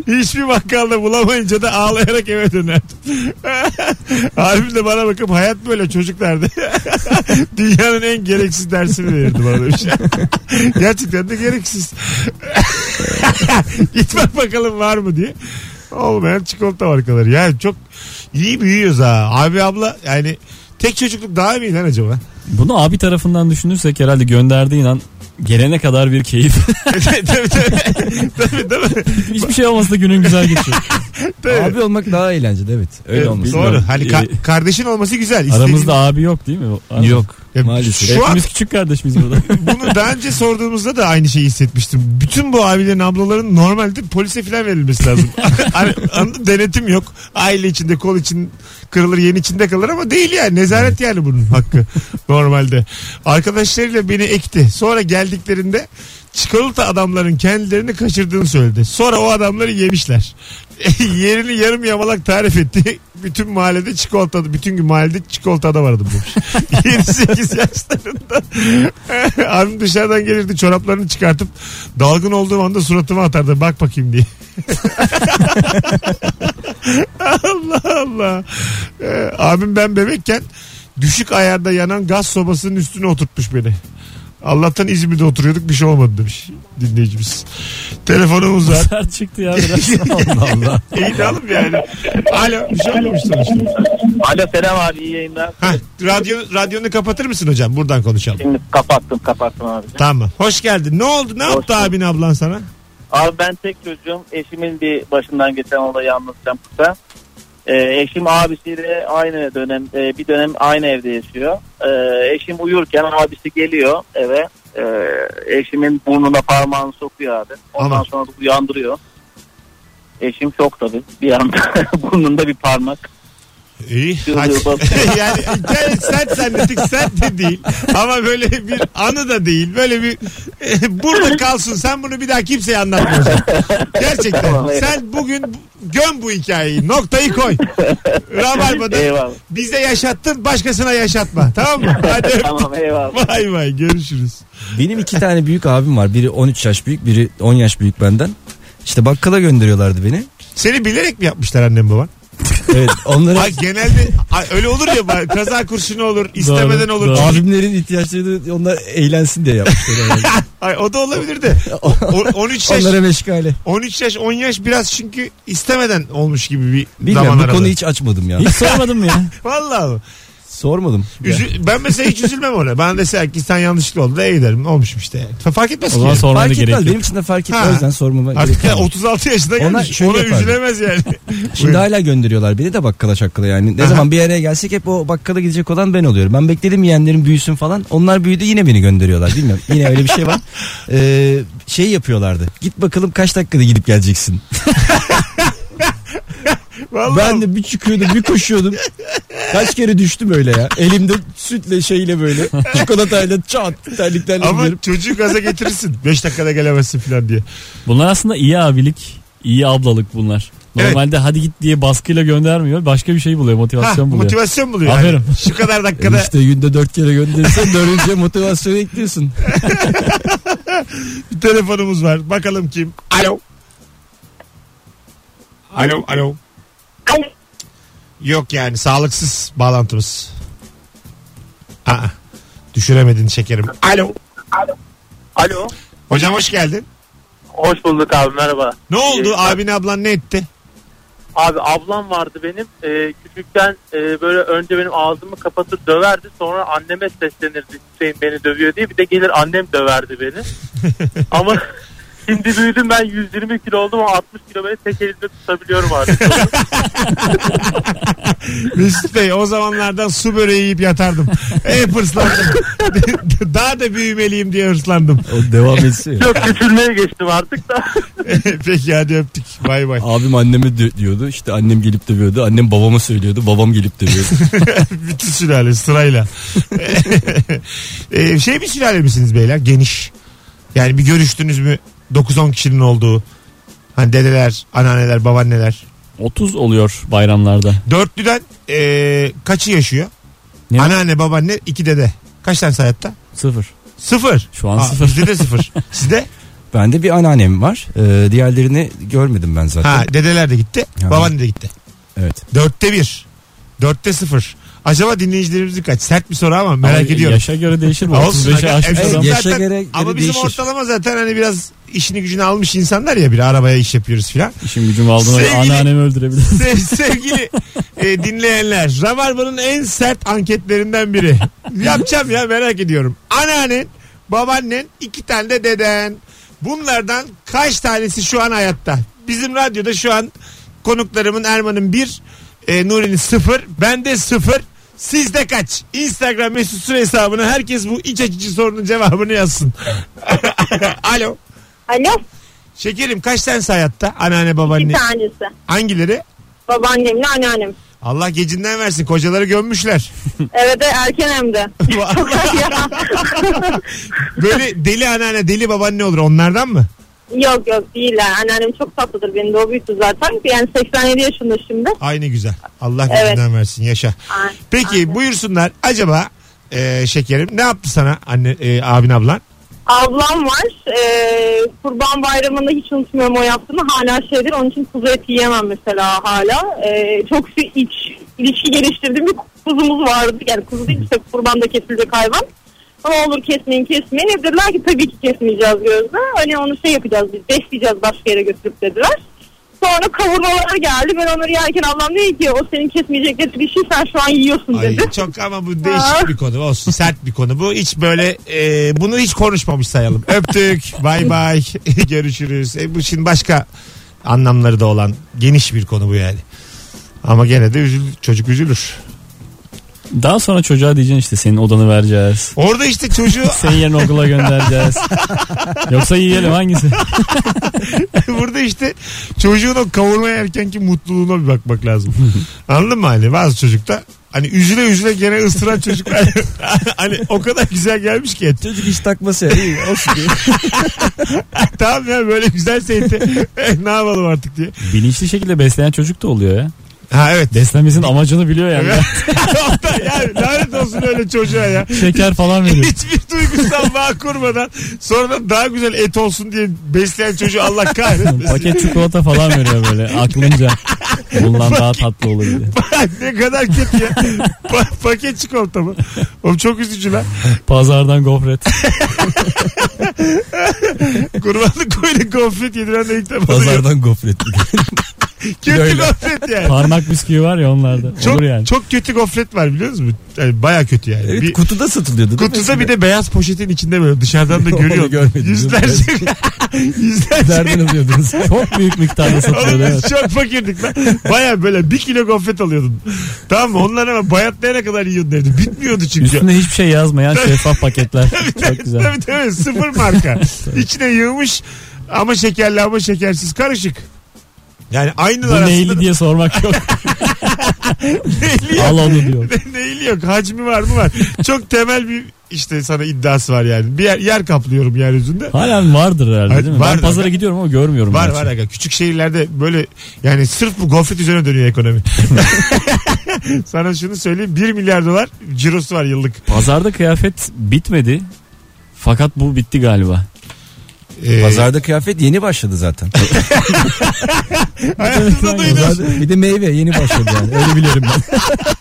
Hiçbir bakkalda bulamayınca da ağlayarak eve dönerdim. [LAUGHS] Abim de bana bakıp hayat böyle çocuklardı. [LAUGHS] Dünyanın en gereksiz dersini verirdi bana demiş. Gerçekten de gereksiz. Git bak bakalım var mı diye. Olmayan çikolata markaları. Yani çok iyi büyüyoruz ha. Abi abla yani tek çocukluk daha mı iyi lan acaba? Bunu abi tarafından düşünürsek herhalde gönderdiğin an gelene kadar bir keyif. [LAUGHS] tabii, tabii, tabii, değil mi? Hiçbir şey olmasa da günün güzel geçiyor. [LAUGHS] Tabii. Abi olmak daha eğlenceli evet. Öyle Evet, olması. Doğru. Hani ka- kardeşin olması güzel. İstediğin- Aramızda abi yok değil mi? O- Yok Ya, maalesef. Şu an Hepimiz küçük kardeş biz burada. [LAUGHS] bunu daha önce sorduğumuzda da aynı şeyi hissetmiştim. Bütün bu abilerin ablaların normalde polise falan verilmesi lazım. Hani anladın, denetim yok. Aile içinde kol için kırılır yen içinde kalır ama değil yani. Nezaret yani bunun hakkı normalde. Arkadaşlarıyla beni ekti. Sonra geldiklerinde çikolata adamların kendilerini kaçırdığını söyledi. Sonra o adamları yemişler. [LAUGHS] Yerini yarım yamalak tarif etti. [LAUGHS] bütün mahallede çikolata, bütün gün mahallede çikolatada vardım [LAUGHS] demiş. 7-8 yaşlarında. Abim dışarıdan gelirdi çoraplarını çıkartıp dalgın olduğum anda suratıma atardı bak bakayım diye. Allah Allah. Ee, abim ben bebekken düşük ayarda yanan gaz sobasının üstüne oturtmuş beni. Allah'tan İzmir'de oturuyorduk bir şey olmadı demiş dinleyicimiz. Telefonumuz var. Sert çıktı ya biraz. [LAUGHS] Allah Allah. İyi de oğlum yani. Alo bir şey olmamış sonuçta. Alo selam abi iyi yayınlar. Hah, radyo, radyonu kapatır mısın hocam? Buradan konuşalım. Şimdi kapattım kapattım abi. Tamam. Hoş geldin. Ne oldu? Ne Hoş yaptı bulduk. abin ablan sana? Abi ben tek çocuğum. Eşimin bir başından geçen olayı anlatacağım kısa. Ee, eşim abisiyle aynı dönem e, bir dönem aynı evde yaşıyor. Ee, eşim uyurken abisi geliyor eve. Ee, eşimin burnuna parmağını sokuyor abi. Ondan Aman. sonra da uyandırıyor. Eşim şok tabii. Bir anda [LAUGHS] burnunda bir parmak. İyi. Hadi. [LAUGHS] yani gel sert zannettik sert de değil. Ama böyle bir anı da değil. Böyle bir [LAUGHS] burada kalsın. Sen bunu bir daha kimseye anlatma hocam. Gerçekten. Tamam, eyvallah. Sen bugün göm bu hikayeyi. Noktayı koy. Rabarba'da Eyvallah. bize yaşattın başkasına yaşatma. Tamam mı? Hadi. [LAUGHS] Tamam eyvallah. Vay vay görüşürüz. Benim iki tane büyük abim var. Biri 13 yaş büyük, biri 10 yaş büyük benden. İşte bakkala gönderiyorlardı beni. Seni bilerek mi yapmışlar annem baban? Evet onları Ay genelde ay, öyle olur ya bak, kaza kurşunu olur istemeden olur. doğru. Abimlerin ihtiyaçları onlar eğlensin diye yapmışlar. [LAUGHS] herhalde. Ay, o da olabilir de. O- o- 13 yaş Onlara meşgale. 13 yaş 10 yaş biraz çünkü istemeden olmuş gibi bir Bilmiyorum zaman bu aralığı. konuyu hiç açmadım ya. Hiç sormadım ya. [LAUGHS] Vallahi. Sormadım. Üzü- ben mesela hiç üzülmem ona. Bana deseler ki sen yanlışlıkla oldu da iyi derim. Olmuşum işte yani. Fark etmez O ki. zaman yani. sormana Fark gerek etmez. yok. Benim için de fark etmez. Ha. O yüzden sormama Artık gerek ya yok. 36 yaşına Onlar gelmiş. şöyle Ona yapardı. üzülemez yani. [LAUGHS] Şimdi Buyurun. hala gönderiyorlar beni de bakkala şakkala yani. Ne Aha. zaman bir araya gelsek hep o bakkala gidecek olan ben oluyorum. Ben bekledim yeğenlerim büyüsün falan. Onlar büyüdü yine beni gönderiyorlar. Bilmiyorum. Yine öyle bir şey var. [LAUGHS] Ee, şey yapıyorlardı. Git bakalım kaç dakikada gidip geleceksin. [LAUGHS] Vallahi Ben de bir çıkıyordum bir koşuyordum. Kaç kere düştüm öyle ya. Elimde sütle şeyle böyle çikolatayla çat terliklerle ama gidiyorum. çocuğu gaza getirirsin. 5 dakikada gelemezsin falan diye. Bunlar aslında iyi abilik, iyi ablalık bunlar. Evet. Normalde hadi git diye baskıyla göndermiyor. Başka bir şey buluyor, Ha, motivasyon buluyor. motivasyon buluyor. Aferin. Yani. Şu kadar dakikada İşte günde dört kere gönderirsen [LAUGHS] dördüncü motivasyonu ekliyorsun. bir telefonumuz var. Bakalım kim? Alo. Alo, alo. Alo. Yok yani sağlıksız bağlantımız. Aa, düşüremedin şekerim. Alo. Alo. Hocam hoş geldin. Hoş bulduk abi merhaba. Ne oldu? İyi. Abin ablan ne etti? Abi ablam vardı benim. Ee, küçükken e, böyle önce benim ağzımı kapatır döverdi. Sonra anneme seslenirdi Hüseyin beni dövüyor diye. Bir de gelir annem döverdi beni. [LAUGHS] Ama şimdi büyüdüm ben 120 kilo oldum ama 60 kilo beni tek elimde tutabiliyorum artık. [LAUGHS] Mesut Bey o zamanlardan su böreği yiyip yatardım. Hep hırslandım. [LAUGHS] Daha da büyümeliyim diye hırslandım. O devam etsin. Çok küçülmeye geçtim artık da. Peki hadi öptük. Bay bay. Abim anneme dö- diyordu. İşte annem gelip dövüyordu. Annem babama söylüyordu. Babam gelip dövüyordu. [LAUGHS] Bütün sülale sırayla. Ee, şey bir sülale misiniz beyler? Geniş. Yani bir görüştünüz mü 9-10 kişinin olduğu. Hani dedeler, anneanneler, babaanneler. 30 oluyor bayramlarda. Dörtlüden ee, kaçı yaşıyor? Ne? Anneanne, babaanne, iki dede. Kaç tane hayatta? Sıfır. Sıfır. Şu an Aa, sıfır. Bizde de sıfır. [LAUGHS] Sizde? Bende bir anneannem var. Ee, diğerlerini görmedim ben zaten. Ha dedeler de gitti. Ha. Babaanne de gitti. Evet. Dörtte bir. Dörtte sıfır. Acaba dinleyicilerimizin kaç? Sert bir soru ama merak Ama ediyorum. Yaşa göre değişir bu. Olsun. 35'e Aga, aşmış evet, adam. Yaşa zaten- göre- göre ama bizim değişir. ortalama zaten hani biraz işini gücünü almış insanlar ya bir arabaya iş yapıyoruz filan. İşim gücüm aldığına Sevgili- anneannemi öldürebilir. [LAUGHS] Se- sevgili e, dinleyenler Rabarba'nın en sert anketlerinden biri. [LAUGHS] Yapacağım ya merak ediyorum. Anneannen, babaannen, iki tane de deden. Bunlardan kaç tanesi şu an hayatta? Bizim radyoda şu an konuklarımın Erman'ın bir, e, Nuri'nin sıfır, bende sıfır. Sizde kaç? Instagram mesut süre hesabına herkes bu iç açıcı sorunun cevabını yazsın. [LAUGHS] Alo. Alo. Şekerim kaç tanesi hayatta? Anneanne Bir babaanne. tanesi. Hangileri? Babaannemle anneannem. Allah gecinden versin. Kocaları gömmüşler. [LAUGHS] Evet erken hem de. [LAUGHS] Böyle deli anneanne, deli babaanne olur. Onlardan mı? Yok yok değiller. Anneannem çok tatlıdır. Beni de o büyüttü zaten. Yani 87 yaşında şimdi. Aynı güzel. Allah Evet. gözünden versin yaşa. Aynen. Peki Aynen. buyursunlar acaba e, şekerim ne yaptı sana anne e, abin ablan? Ablam var. Ee, kurban bayramında hiç unutmuyorum o yaptığını. Hala şeydir. Onun için kuzu eti yiyemem mesela hala. Ee, çok iç ilişki geliştirdiğim bir kuzumuz vardı. Yani kuzu değil işte kurbanda kesilecek hayvan. Ama olur kesmeyin kesmeyin. Hep dediler ki tabii ki kesmeyeceğiz gözle. Hani onu şey yapacağız biz besleyeceğiz başka yere götürüp dediler. Sonra kavurmalar geldi. Ben onları yerken ablam dedi ki o senin kesmeyecekleri bir şey sen şu an yiyorsun Ay, dedi. çok ama bu değişik bir konu olsun sert bir konu bu hiç böyle e, bunu hiç konuşmamış sayalım öptük [LAUGHS] bay bay [LAUGHS] görüşürüz e, bu şimdi başka anlamları da olan geniş bir konu bu yani ama gene de üzül, çocuk üzülür Daha sonra çocuğa diyeceksin işte senin odanı vereceğiz. orada işte çocuğu [LAUGHS] Senin yerine okula göndereceğiz. Yoksa yiyelim hangisi? [LAUGHS] burada işte çocuğun o kavurma yerkenki mutluluğuna bir bakmak lazım anladın mı hani bazı çocukta hani üzüle üzüle gene ısıran çocuklar [LAUGHS] hani o kadar güzel gelmiş ki et. Çocuk hiç takması ya. İyi olsun diye. tamam ya böyle güzelse eti ne yapalım artık diye Bilinçli şekilde besleyen çocuk da oluyor ya. Ha evet Beslenmesinin amacını biliyor yani. Evet. [LAUGHS] O da yani lanet olsun öyle çocuğa ya. Şeker falan veriyor. Hiçbir duygusal bağ kurmadan sonradan daha güzel et olsun diye besleyen çocuğu Allah kahretmesin. [LAUGHS] Paket çikolata falan veriyor böyle aklınca. Bundan daha tatlı olur diye. ne kadar kötü ya. Pa- paket çikolata mı? Oğlum çok üzücü lan. Pazardan gofret. [LAUGHS] Kurbanlık koyunu gofret yediren de ilk defa. Pazardan gofret. Kötü Böyle. gofret yani. Parmak bisküvi var ya onlarda. Çok, olur yani. çok kötü gofret var biliyor musun? Yani Baya kötü yani. Evet bir, kutuda satılıyordu. değil mi? kutuda bir de beyaz poşetin içinde böyle dışarıdan da [LAUGHS] Onu görüyorum. görmedim. Yüzlerce. [LAUGHS] [LAUGHS] yüzlerce. Nereden alıyordunuz? Çok büyük miktarda satılıyor. Oğlum evet. çok fakirdik lan. Baya böyle bir kilo gofret alıyordun. Tamam mı? Onlar ama bayatlayana kadar yiyordun evde. Bitmiyordu çünkü. Üstünde hiçbir şey yazmayan şeffaf paketler. Çok güzel. Tabii tabii sıfır marka. İçine yığmış ama şekerli ama şekersiz karışık. Yani aynı Bu neyli diye sormak yok. [LAUGHS] neyli yok. Al onu diyor. [LAUGHS] neyli yok. Hacmi var mı var. Çok temel bir işte sana iddiası var yani. Bir yer, yer kaplıyorum yeryüzünde. Halen vardır herhalde değil mi? var ben pazara gidiyorum ama görmüyorum. Var var aga. Küçük şehirlerde böyle yani sırf bu gofret üzerine dönüyor ekonomi. [LAUGHS] Sana şunu söyleyeyim. 1 milyar dolar cirosu var yıllık. Pazarda kıyafet bitmedi. Fakat bu bitti galiba. Ee, Pazarda kıyafet yeni başladı zaten. [LAUGHS] hayatımda duydum. Bir de meyve yeni başladı yani. Öyle biliyorum ben. [LAUGHS]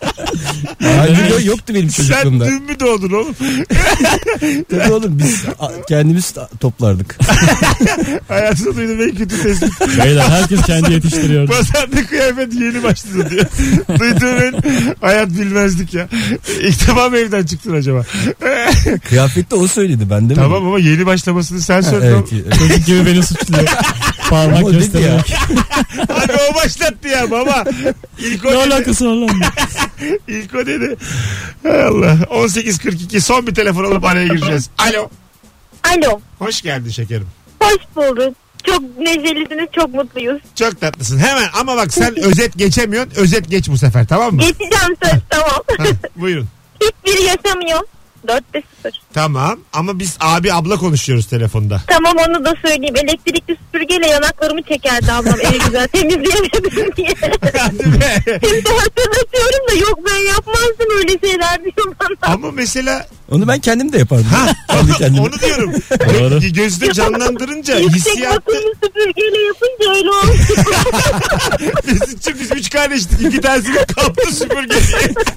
O yoktu benim Sen çocukluğumda. dün mü doğdun oğlum? [LAUGHS] Tabii oğlum biz kendimiz toplardık. [LAUGHS] Hayatımda duydum en kötü tespit. Beyler herkes kendi yetiştiriyor. Pazarda kıyafet yeni başladı diyor. [LAUGHS] Duyduğum en hayat bilmezdik ya. İlk defa mı evden çıktın acaba? Kıyafette o söyledi ben değil mi? tamam ama yeni başlamasını sen söyledin. evet, evet. Çocuk gibi beni suçluyor. Parmak Ama o dedi göstererek. [LAUGHS] Abi o başlattı ya baba. İlk o Ne dedi. alakası var lan? [LAUGHS] İlk o dedi. Hay Allah. 18.42 son bir telefon alıp araya gireceğiz. Alo. Alo. Hoş geldin şekerim. Hoş bulduk. Çok neşelisiniz, çok mutluyuz. Çok tatlısın. Hemen ama bak sen [LAUGHS] özet geçemiyorsun. Özet geç bu sefer tamam mı? Geçeceğim söz tamam. Ha, buyurun. Hiçbiri yaşamıyor. 4 0. Tamam ama biz abi abla konuşuyoruz telefonda. Tamam onu da söyleyeyim. Elektrikli süpürgeyle yanaklarımı çekerdi ablam evi güzel [LAUGHS] temizleyemedim diye. Hadi be. Şimdi hatırlatıyorum da yok ben yapmazdım öyle şeyler diyor bana. Ama mesela Onu ben kendim de yapardım. ha Kendi kendime. onu diyorum. Doğru. Gö- Gözde canlandırınca Yüksek hissiyat bakımlı süpürgeyle yapınca öyle oldu. [LAUGHS] Biz üç kardeştik. İki tanesini kaptı süpürge.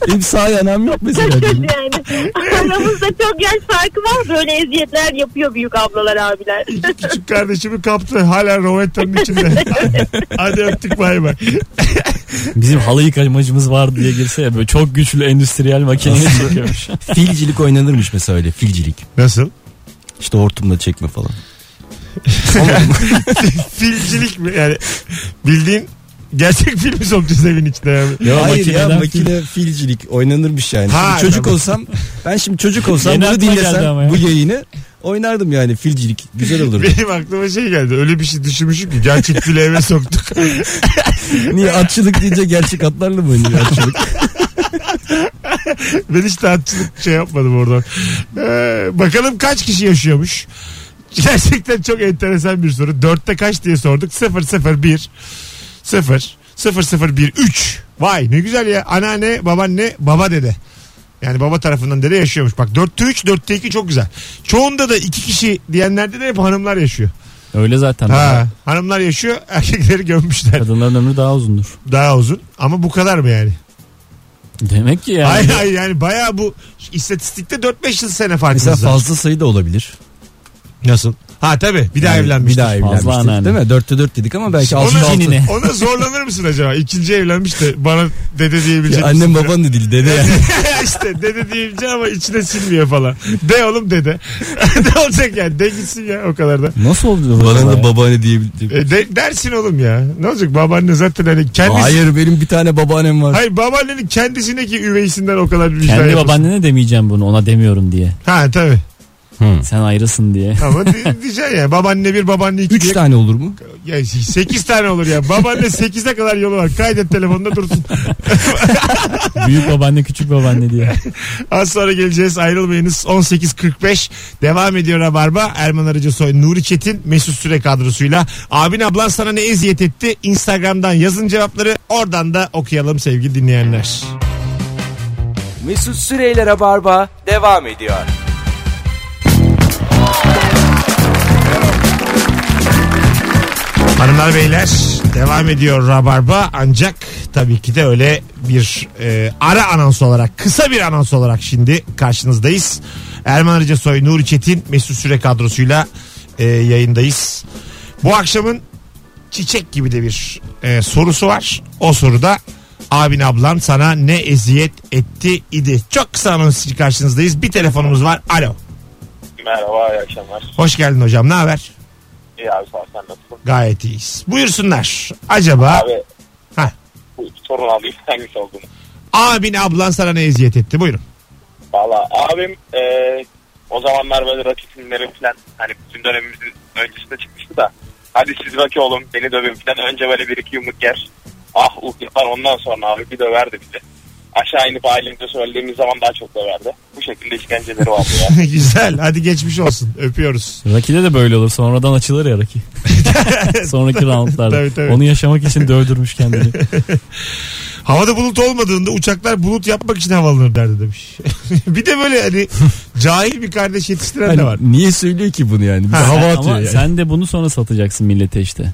Benim sağ yanağım yok mesela. Çok kötü yani. Aramızda çok yaş farkı var. Böyle eziyetler yapıyor büyük ablalar abiler. İki küçük kardeşimi kaptı. Hala rovettanın içinde. [LAUGHS] Hadi öptük bay bay. Bizim halı yıkamacımız var diye girse ya böyle çok güçlü endüstriyel makineyi çekiyormuş. [LAUGHS] Filcilik oynanırmış mesela öyle filcilik. Nasıl? İşte hortumla çekme falan. [LAUGHS] Filcilik mi? Yani bildiğin gerçek filmi sokacağız evin içine yani. Ya Hayır ya makineden makine filcilik oynanırmış yani. Ha, Şimdi çocuk tamam. olsam ben şimdi çocuk olsam Yeni bunu aklıma geldi dinlesem ama ya. bu yayını oynardım yani filcilik. Güzel olurdu. Benim aklıma şey geldi. Öyle bir şey düşünmüşüm ki gerçek fili eve soktuk. [LAUGHS] Niye atçılık deyince gerçek atlarla mı oynuyor atçılık? [LAUGHS] ben hiç atçılık şey yapmadım oradan. Ee, bakalım kaç kişi yaşıyormuş. Gerçekten çok enteresan bir soru. Dörtte kaç diye sorduk. 001 0 0013 Vay ne güzel ya. Anneanne, babaanne, baba dede. Yani baba tarafından dede yaşıyormuş. Bak 4'te 3, 4'te 2 çok güzel. Çoğunda da iki kişi diyenlerde de hep hanımlar yaşıyor. Öyle zaten. Ha, hanımlar yaşıyor, [LAUGHS] erkekleri gömmüşler. Kadınların ömrü daha uzundur. Daha uzun ama bu kadar mı yani? Demek ki yani. Hayır hayır yani bayağı bu istatistikte 4-5 yıl sene farkımız Mesela var. fazla sayı da olabilir. Nasıl? Ha tabii bir daha Yani evlenmiş. Bir daha evlenmiştir. anneanne. Değil mi? Dörtte dört dedik ama belki altı Ona, [LAUGHS] altı. Ona zorlanır mısın acaba? İkinci evlenmiş de bana dede diyebilecek Ya Annem misin? baban da değil dede yani. [LAUGHS] işte dede diyince ama içine sinmiyor falan. De oğlum dede. [LAUGHS] ne olacak yani? De gitsin ya o kadar da. Nasıl oldu? Bana da da babaanne diyebildim. E, de, dersin oğlum ya. Ne olacak babaanne zaten hani kendisi. Hayır benim bir tane babaannem var. Hayır babaannenin kendisindeki üveysinden o kadar bir vicdan Kendi yapıyorsun. babaannene demeyeceğim bunu ona demiyorum diye. Ha tabii. Sen ayrısın diye. Ama [LAUGHS] di- diyeceksin ya babaanne bir babaanne iki Üç diye. tane olur mu? Ya sekiz tane olur ya. Babaanne sekize kadar yolu var. Kaydet telefonda dursun. [LAUGHS] Büyük babaanne küçük babaanne diye. [LAUGHS] Az sonra geleceğiz ayrılmayınız 18.45 devam ediyor Rabarba Erman Arıcı Soy Nuri Çetin Mesut Süre kadrosuyla abin ablan sana ne eziyet etti Instagram'dan yazın cevapları oradan da okuyalım sevgili dinleyenler Mesut Süreyler'e barba devam ediyor. Hanımlar beyler devam ediyor Rabarba ancak tabii ki de öyle bir e, ara anons olarak kısa bir anons olarak şimdi karşınızdayız. Erman Arıca Soy, Nuri Çetin, Mesut Süre kadrosuyla e, yayındayız. Bu akşamın çiçek gibi de bir e, sorusu var. O soruda abin ablan sana ne eziyet etti idi. Çok kısa anons için karşınızdayız. Bir telefonumuz var. Alo. Merhaba, iyi akşamlar. Hoş geldin hocam. Ne haber? İyi abi sağ ol, sen nasılsın? Gayet iyiyiz. Buyursunlar. Acaba Abi, Heh. bu sorun alayım [LAUGHS] hangisi olduğunu. abin ablan sana ne eziyet etti? Buyurun. Valla abim e, o zamanlar böyle rakı filmleri falan hani bizim dönemimizin öncesinde çıkmıştı da hadi siz rakı olun beni dövün falan önce böyle bir iki yumruk yer. Ah uh yapar ondan sonra abi bir döverdi bizi. Aşağı inip ailemize söylediğimiz zaman daha çok döverdi. Bu şekilde işkenceleri vardı ya. [LAUGHS] Güzel. Hadi geçmiş olsun. Öpüyoruz. Raki'de de böyle olur. Sonradan açılır ya Raki. [LAUGHS] Sonraki roundlarda. Tabii, tabii. Onu yaşamak için dövdürmüş kendini. [LAUGHS] Havada bulut olmadığında uçaklar bulut yapmak için havalanır derdi demiş. bir de böyle hani cahil bir kardeş yetiştiren de Hani var. niye söylüyor ki bunu yani? Bir Ha, hava Ama atıyor yani. sen de bunu sonra satacaksın millete işte.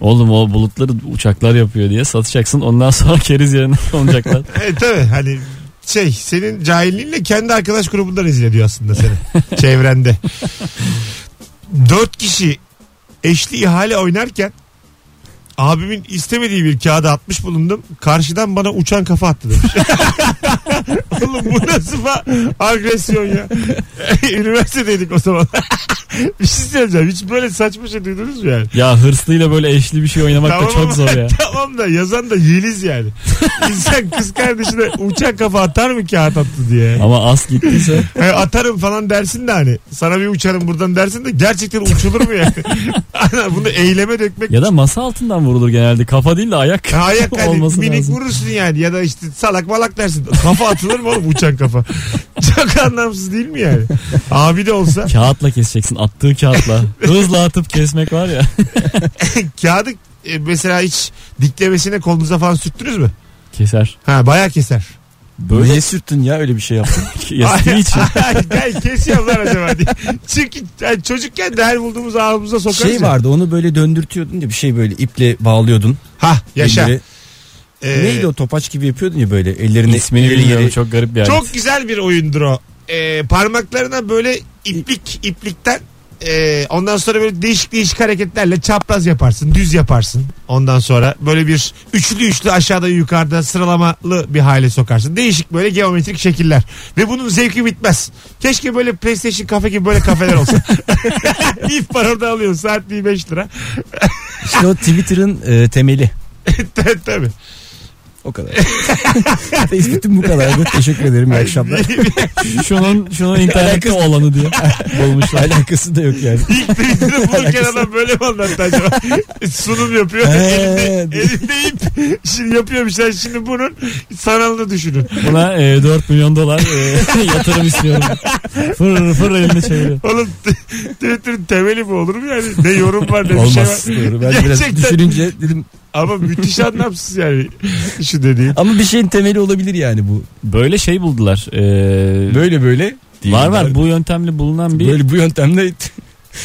Oğlum o bulutları uçaklar yapıyor diye satacaksın. Ondan sonra keriz yerine [LAUGHS] konacaklar. [LAUGHS] E tabi hani şey senin cahilliğinle kendi arkadaş grubunda rezil ediyor aslında seni. [LAUGHS] Çevrende. Dört kişi eşli ihale oynarken abimin istemediği bir kağıda atmış bulundum. Karşıdan bana uçan kafa attı demiş. [LAUGHS] Oğlum bu nasıl fa- agresyon ya? [LAUGHS] Üniversitedeydik o zaman. [LAUGHS] bir şey söyleyeceğim. Hiç böyle saçma şey duydunuz mu yani? ya hırslıyla böyle eşli bir şey oynamak da çok zor ya. tamam da yazan da Yeliz yani. İnsan kız kardeşine uçak kafa atar mı kağıt attı diye. Ama as gittiyse He, atarım falan dersin de hani. Sana bir uçarım buradan dersin de gerçekten uçulur mu yani? Ana, Bunu eyleme dökmek. ya da masa altından vurulur genelde. Kafa değil de ayak. Ayak [LAUGHS] hani olması minik lazım. vurursun yani ya da işte salak malak dersin. Kafa atılır mı oğlum uçan kafa? [LAUGHS] Çok anlamsız değil mi yani? Abi de olsa Kağıtla keseceksin attığı kağıtla. [LAUGHS] Hızla atıp kesmek var ya. kağıdı e, mesela hiç diklemesine kolunuza falan sürttünüz mü? Keser. Ha bayağı keser. Böyle Niye sürttün ya öyle bir şey yaptın? [LAUGHS] kestiği için. Gel kesiyorum lan acaba diye. Çünkü yani çocukken de her bulduğumuz ağzımıza sokarız şey ya. vardı onu böyle döndürtüyordun ya bir şey böyle iple bağlıyordun. Ha yaşa. Elleri- Ee, Neydi o topaç gibi yapıyordun ya böyle ellerini. İsmini bilmiyorum çok garip bir alet. Çok güzel bir oyundur o. Ee, parmaklarına böyle iplik iplikten e, ondan sonra böyle değişik değişik hareketlerle çapraz yaparsın, düz yaparsın. Ondan sonra böyle bir üçlü üçlü aşağıda yukarıda sıralamalı bir hale sokarsın. Değişik böyle geometrik şekiller. Ve bunun zevki bitmez. Keşke böyle PlayStation kafe gibi böyle kafeler olsa. [LAUGHS] Var orada alıyorsun saatliği 5 lira. İşte o Twitter'ın e, temeli. [LAUGHS] Tabii. O kadar. [LAUGHS] Tespitim bu kadar. Teşekkür ederim. İyi akşamlar. [LAUGHS] Şunun şunun internette olanı diye [LAUGHS] bulmuşlar. Alakası da yok yani. İlk tweetini bulurken adam böyle mi anlattı acaba? Sunum yapıyor. Elinde, elinde ip. Şimdi yapıyormuşlar. Şimdi bunun sanalını düşünün. Buna e, 4 milyon dolar e, yatırım istiyorum. Fır fır elini çeviriyor. Oğlum Twitter'ın temeli bu olur mu yani? Ne yorum var ne bir şey var. Olmaz. Doğru. Ben biraz Gerçekten. düşününce dedim Ama müthiş anlamsız yani şu dediğin. ama bir şeyin temeli olabilir yani bu. Böyle şey buldular. E, Böyle böyle. değil. var var bu yöntemle bulunan bir Böyle bu yöntemle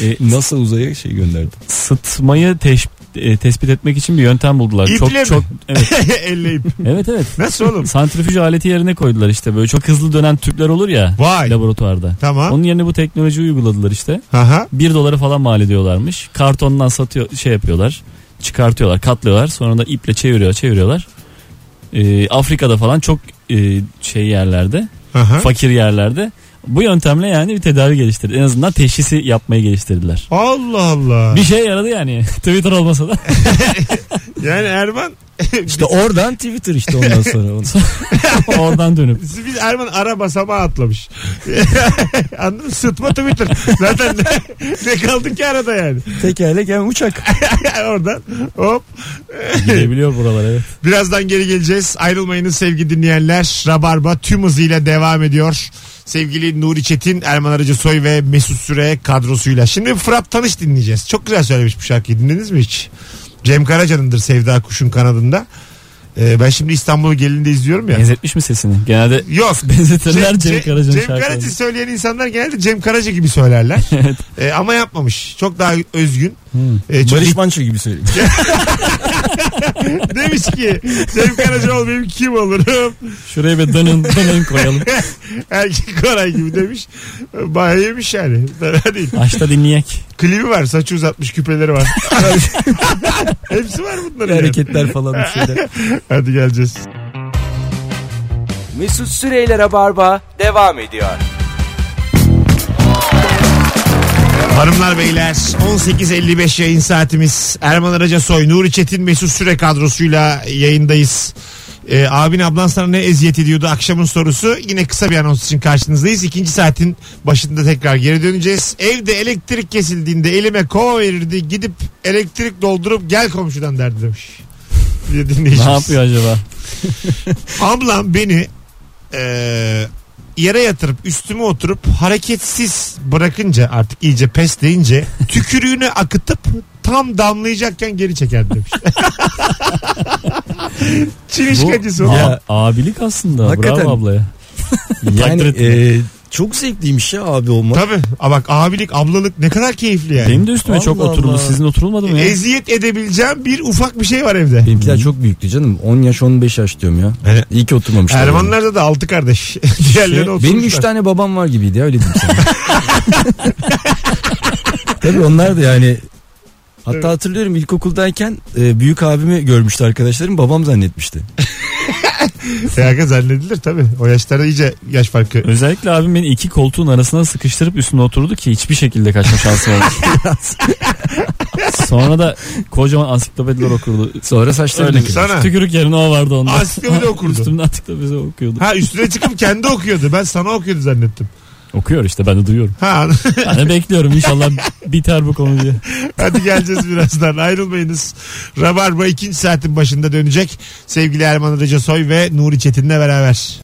e, [LAUGHS] NASA uzaya şey gönderdi. sıtmayı teş- e, tespit etmek için bir yöntem buldular. İple çok mi? çok evet. [LAUGHS] Elleyip. evet evet. Nasıl oğlum? Santrifüj aleti yerine koydular işte böyle çok hızlı dönen tüpler olur ya Vay. laboratuvarda. Tamam. Onun yerine bu teknolojiyi uyguladılar işte. Aha. 1 dolara falan mal ediyorlarmış. Kartondan satıyor şey yapıyorlar. Çıkartıyorlar, katlıyorlar. Sonra da iple çeviriyor, çeviriyorlar. Ee, Afrika'da falan çok e, şey yerlerde, Aha. fakir yerlerde bu yöntemle yani bir tedavi geliştirdi. En azından teşhisi yapmayı geliştirdiler. Allah Allah. Bir şey yaradı yani. [LAUGHS] Twitter olmasa da. [LAUGHS] Yani Erman [LAUGHS] İşte oradan Twitter işte ondan sonra. Oradan dönüp. biz Erman ara basamağı atlamış. Anladın mı? Sıtma Twitter. Zaten ne, ne kaldı ki arada yani. Tekerlek hem uçak. Oradan hop. Gidebiliyor buralar evet. Birazdan geri geleceğiz. Ayrılmayınız sevgili dinleyenler. Rabarba tüm hızıyla devam ediyor. Sevgili Nuri Çetin, Erman Arıcı Soy ve Mesut Süre kadrosuyla. Şimdi Fırat Tanış dinleyeceğiz. Çok güzel söylemiş bu şarkıyı. Dinlediniz mi hiç? Cem Karaca'nındır Sevda Kuş'un kanadında. Ee, ben şimdi İstanbul gelinde izliyorum ya. Benzetmiş mi sesini? Genelde Yok. [LAUGHS] benzetirler Cem, Karaca'nın Cem şarkılarını. Karaca söyleyen insanlar genelde Cem Karaca gibi söylerler. [LAUGHS] Evet. Ee, ama yapmamış. Çok daha özgün. Hmm. Ee, çocuk Barış Manço gibi söyleyeyim. [LAUGHS] [LAUGHS] demiş ki Cem Karaca olmayayım kim olurum? Şuraya bir dönün, [LAUGHS] dönün koyalım. Erkek Koray gibi demiş. Bayağı yemiş yani. Fena değil. Açta dinleyek. Klibi var. Saçı uzatmış küpeleri var. [LAUGHS] Hepsi var bunların. yani. Hareketler falan bir şeyler. Hadi geleceğiz. Mesut Süreyler'e barba devam ediyor. Hanımlar beyler 18.55 yayın saatimiz. Erman Araca Soy, Nuri Çetin Mesut Süre kadrosuyla yayındayız. Ee, abin ablan sana ne eziyet ediyordu akşamın sorusu. Yine kısa bir anons için karşınızdayız. İkinci saatin başında tekrar geri döneceğiz. Evde elektrik kesildiğinde elime kova verirdi. Gidip elektrik doldurup gel komşudan derdi demiş. Bir Ne yapıyor acaba? [LAUGHS] Ablam beni e, yere yatırıp üstüme oturup hareketsiz bırakınca artık iyice pes deyince [LAUGHS] tükürüğünü akıtıp tam damlayacakken geri çeker demiş. [LAUGHS] Çilişkacısı o. Ya, abilik aslında. Hakikaten. Bravo ablaya. Yani e, çok zevkliymiş ya abi olmak. Tabii. A bak abilik ablalık ne kadar keyifli yani. Benim de üstüme çok Allah oturuldu. Allah. Sizin oturulmadı mı ya? Eziyet edebileceğim bir ufak bir şey var evde. Benimkiler çok büyüktü canım. 10 yaş 15 yaş diyorum ya. Evet. İyi ki oturmamışlar. yani. Ermanlarda da altı kardeş. [LAUGHS] Diğerleri Şey, oturmuşlar. Benim 3 tane babam var gibiydi ya öyle diyeyim sana. [LAUGHS] Tabii onlar da yani Hatta Evet. hatırlıyorum ilkokuldayken e, büyük abimi görmüştü arkadaşlarım babam zannetmişti. [LAUGHS] Fiyaka zannedilir tabii. O yaşlarda iyice yaş farkı. Özellikle abim beni iki koltuğun arasına sıkıştırıp üstüne oturdu ki hiçbir şekilde kaçma şansım olmadı. [LAUGHS] Sonra da kocaman ansiklopediler okurdu. Sonra saçları Öyle döküldü. Sana. Tükürük yerine o vardı onda. Ansiklopedi okurdu. Üstümde ansiklopedi okuyordu. Ha üstüne çıkıp kendi okuyordu. Ben sana okuyordu zannettim. Okuyor işte ben de duyuyorum. Ha Ben de bekliyorum inşallah biter bu konu diye. Hadi geleceğiz birazdan ayrılmayınız. Rabarba ikinci saatin başında dönecek. Sevgili Erman Arıca Soy ve Nuri Çetin'le beraber.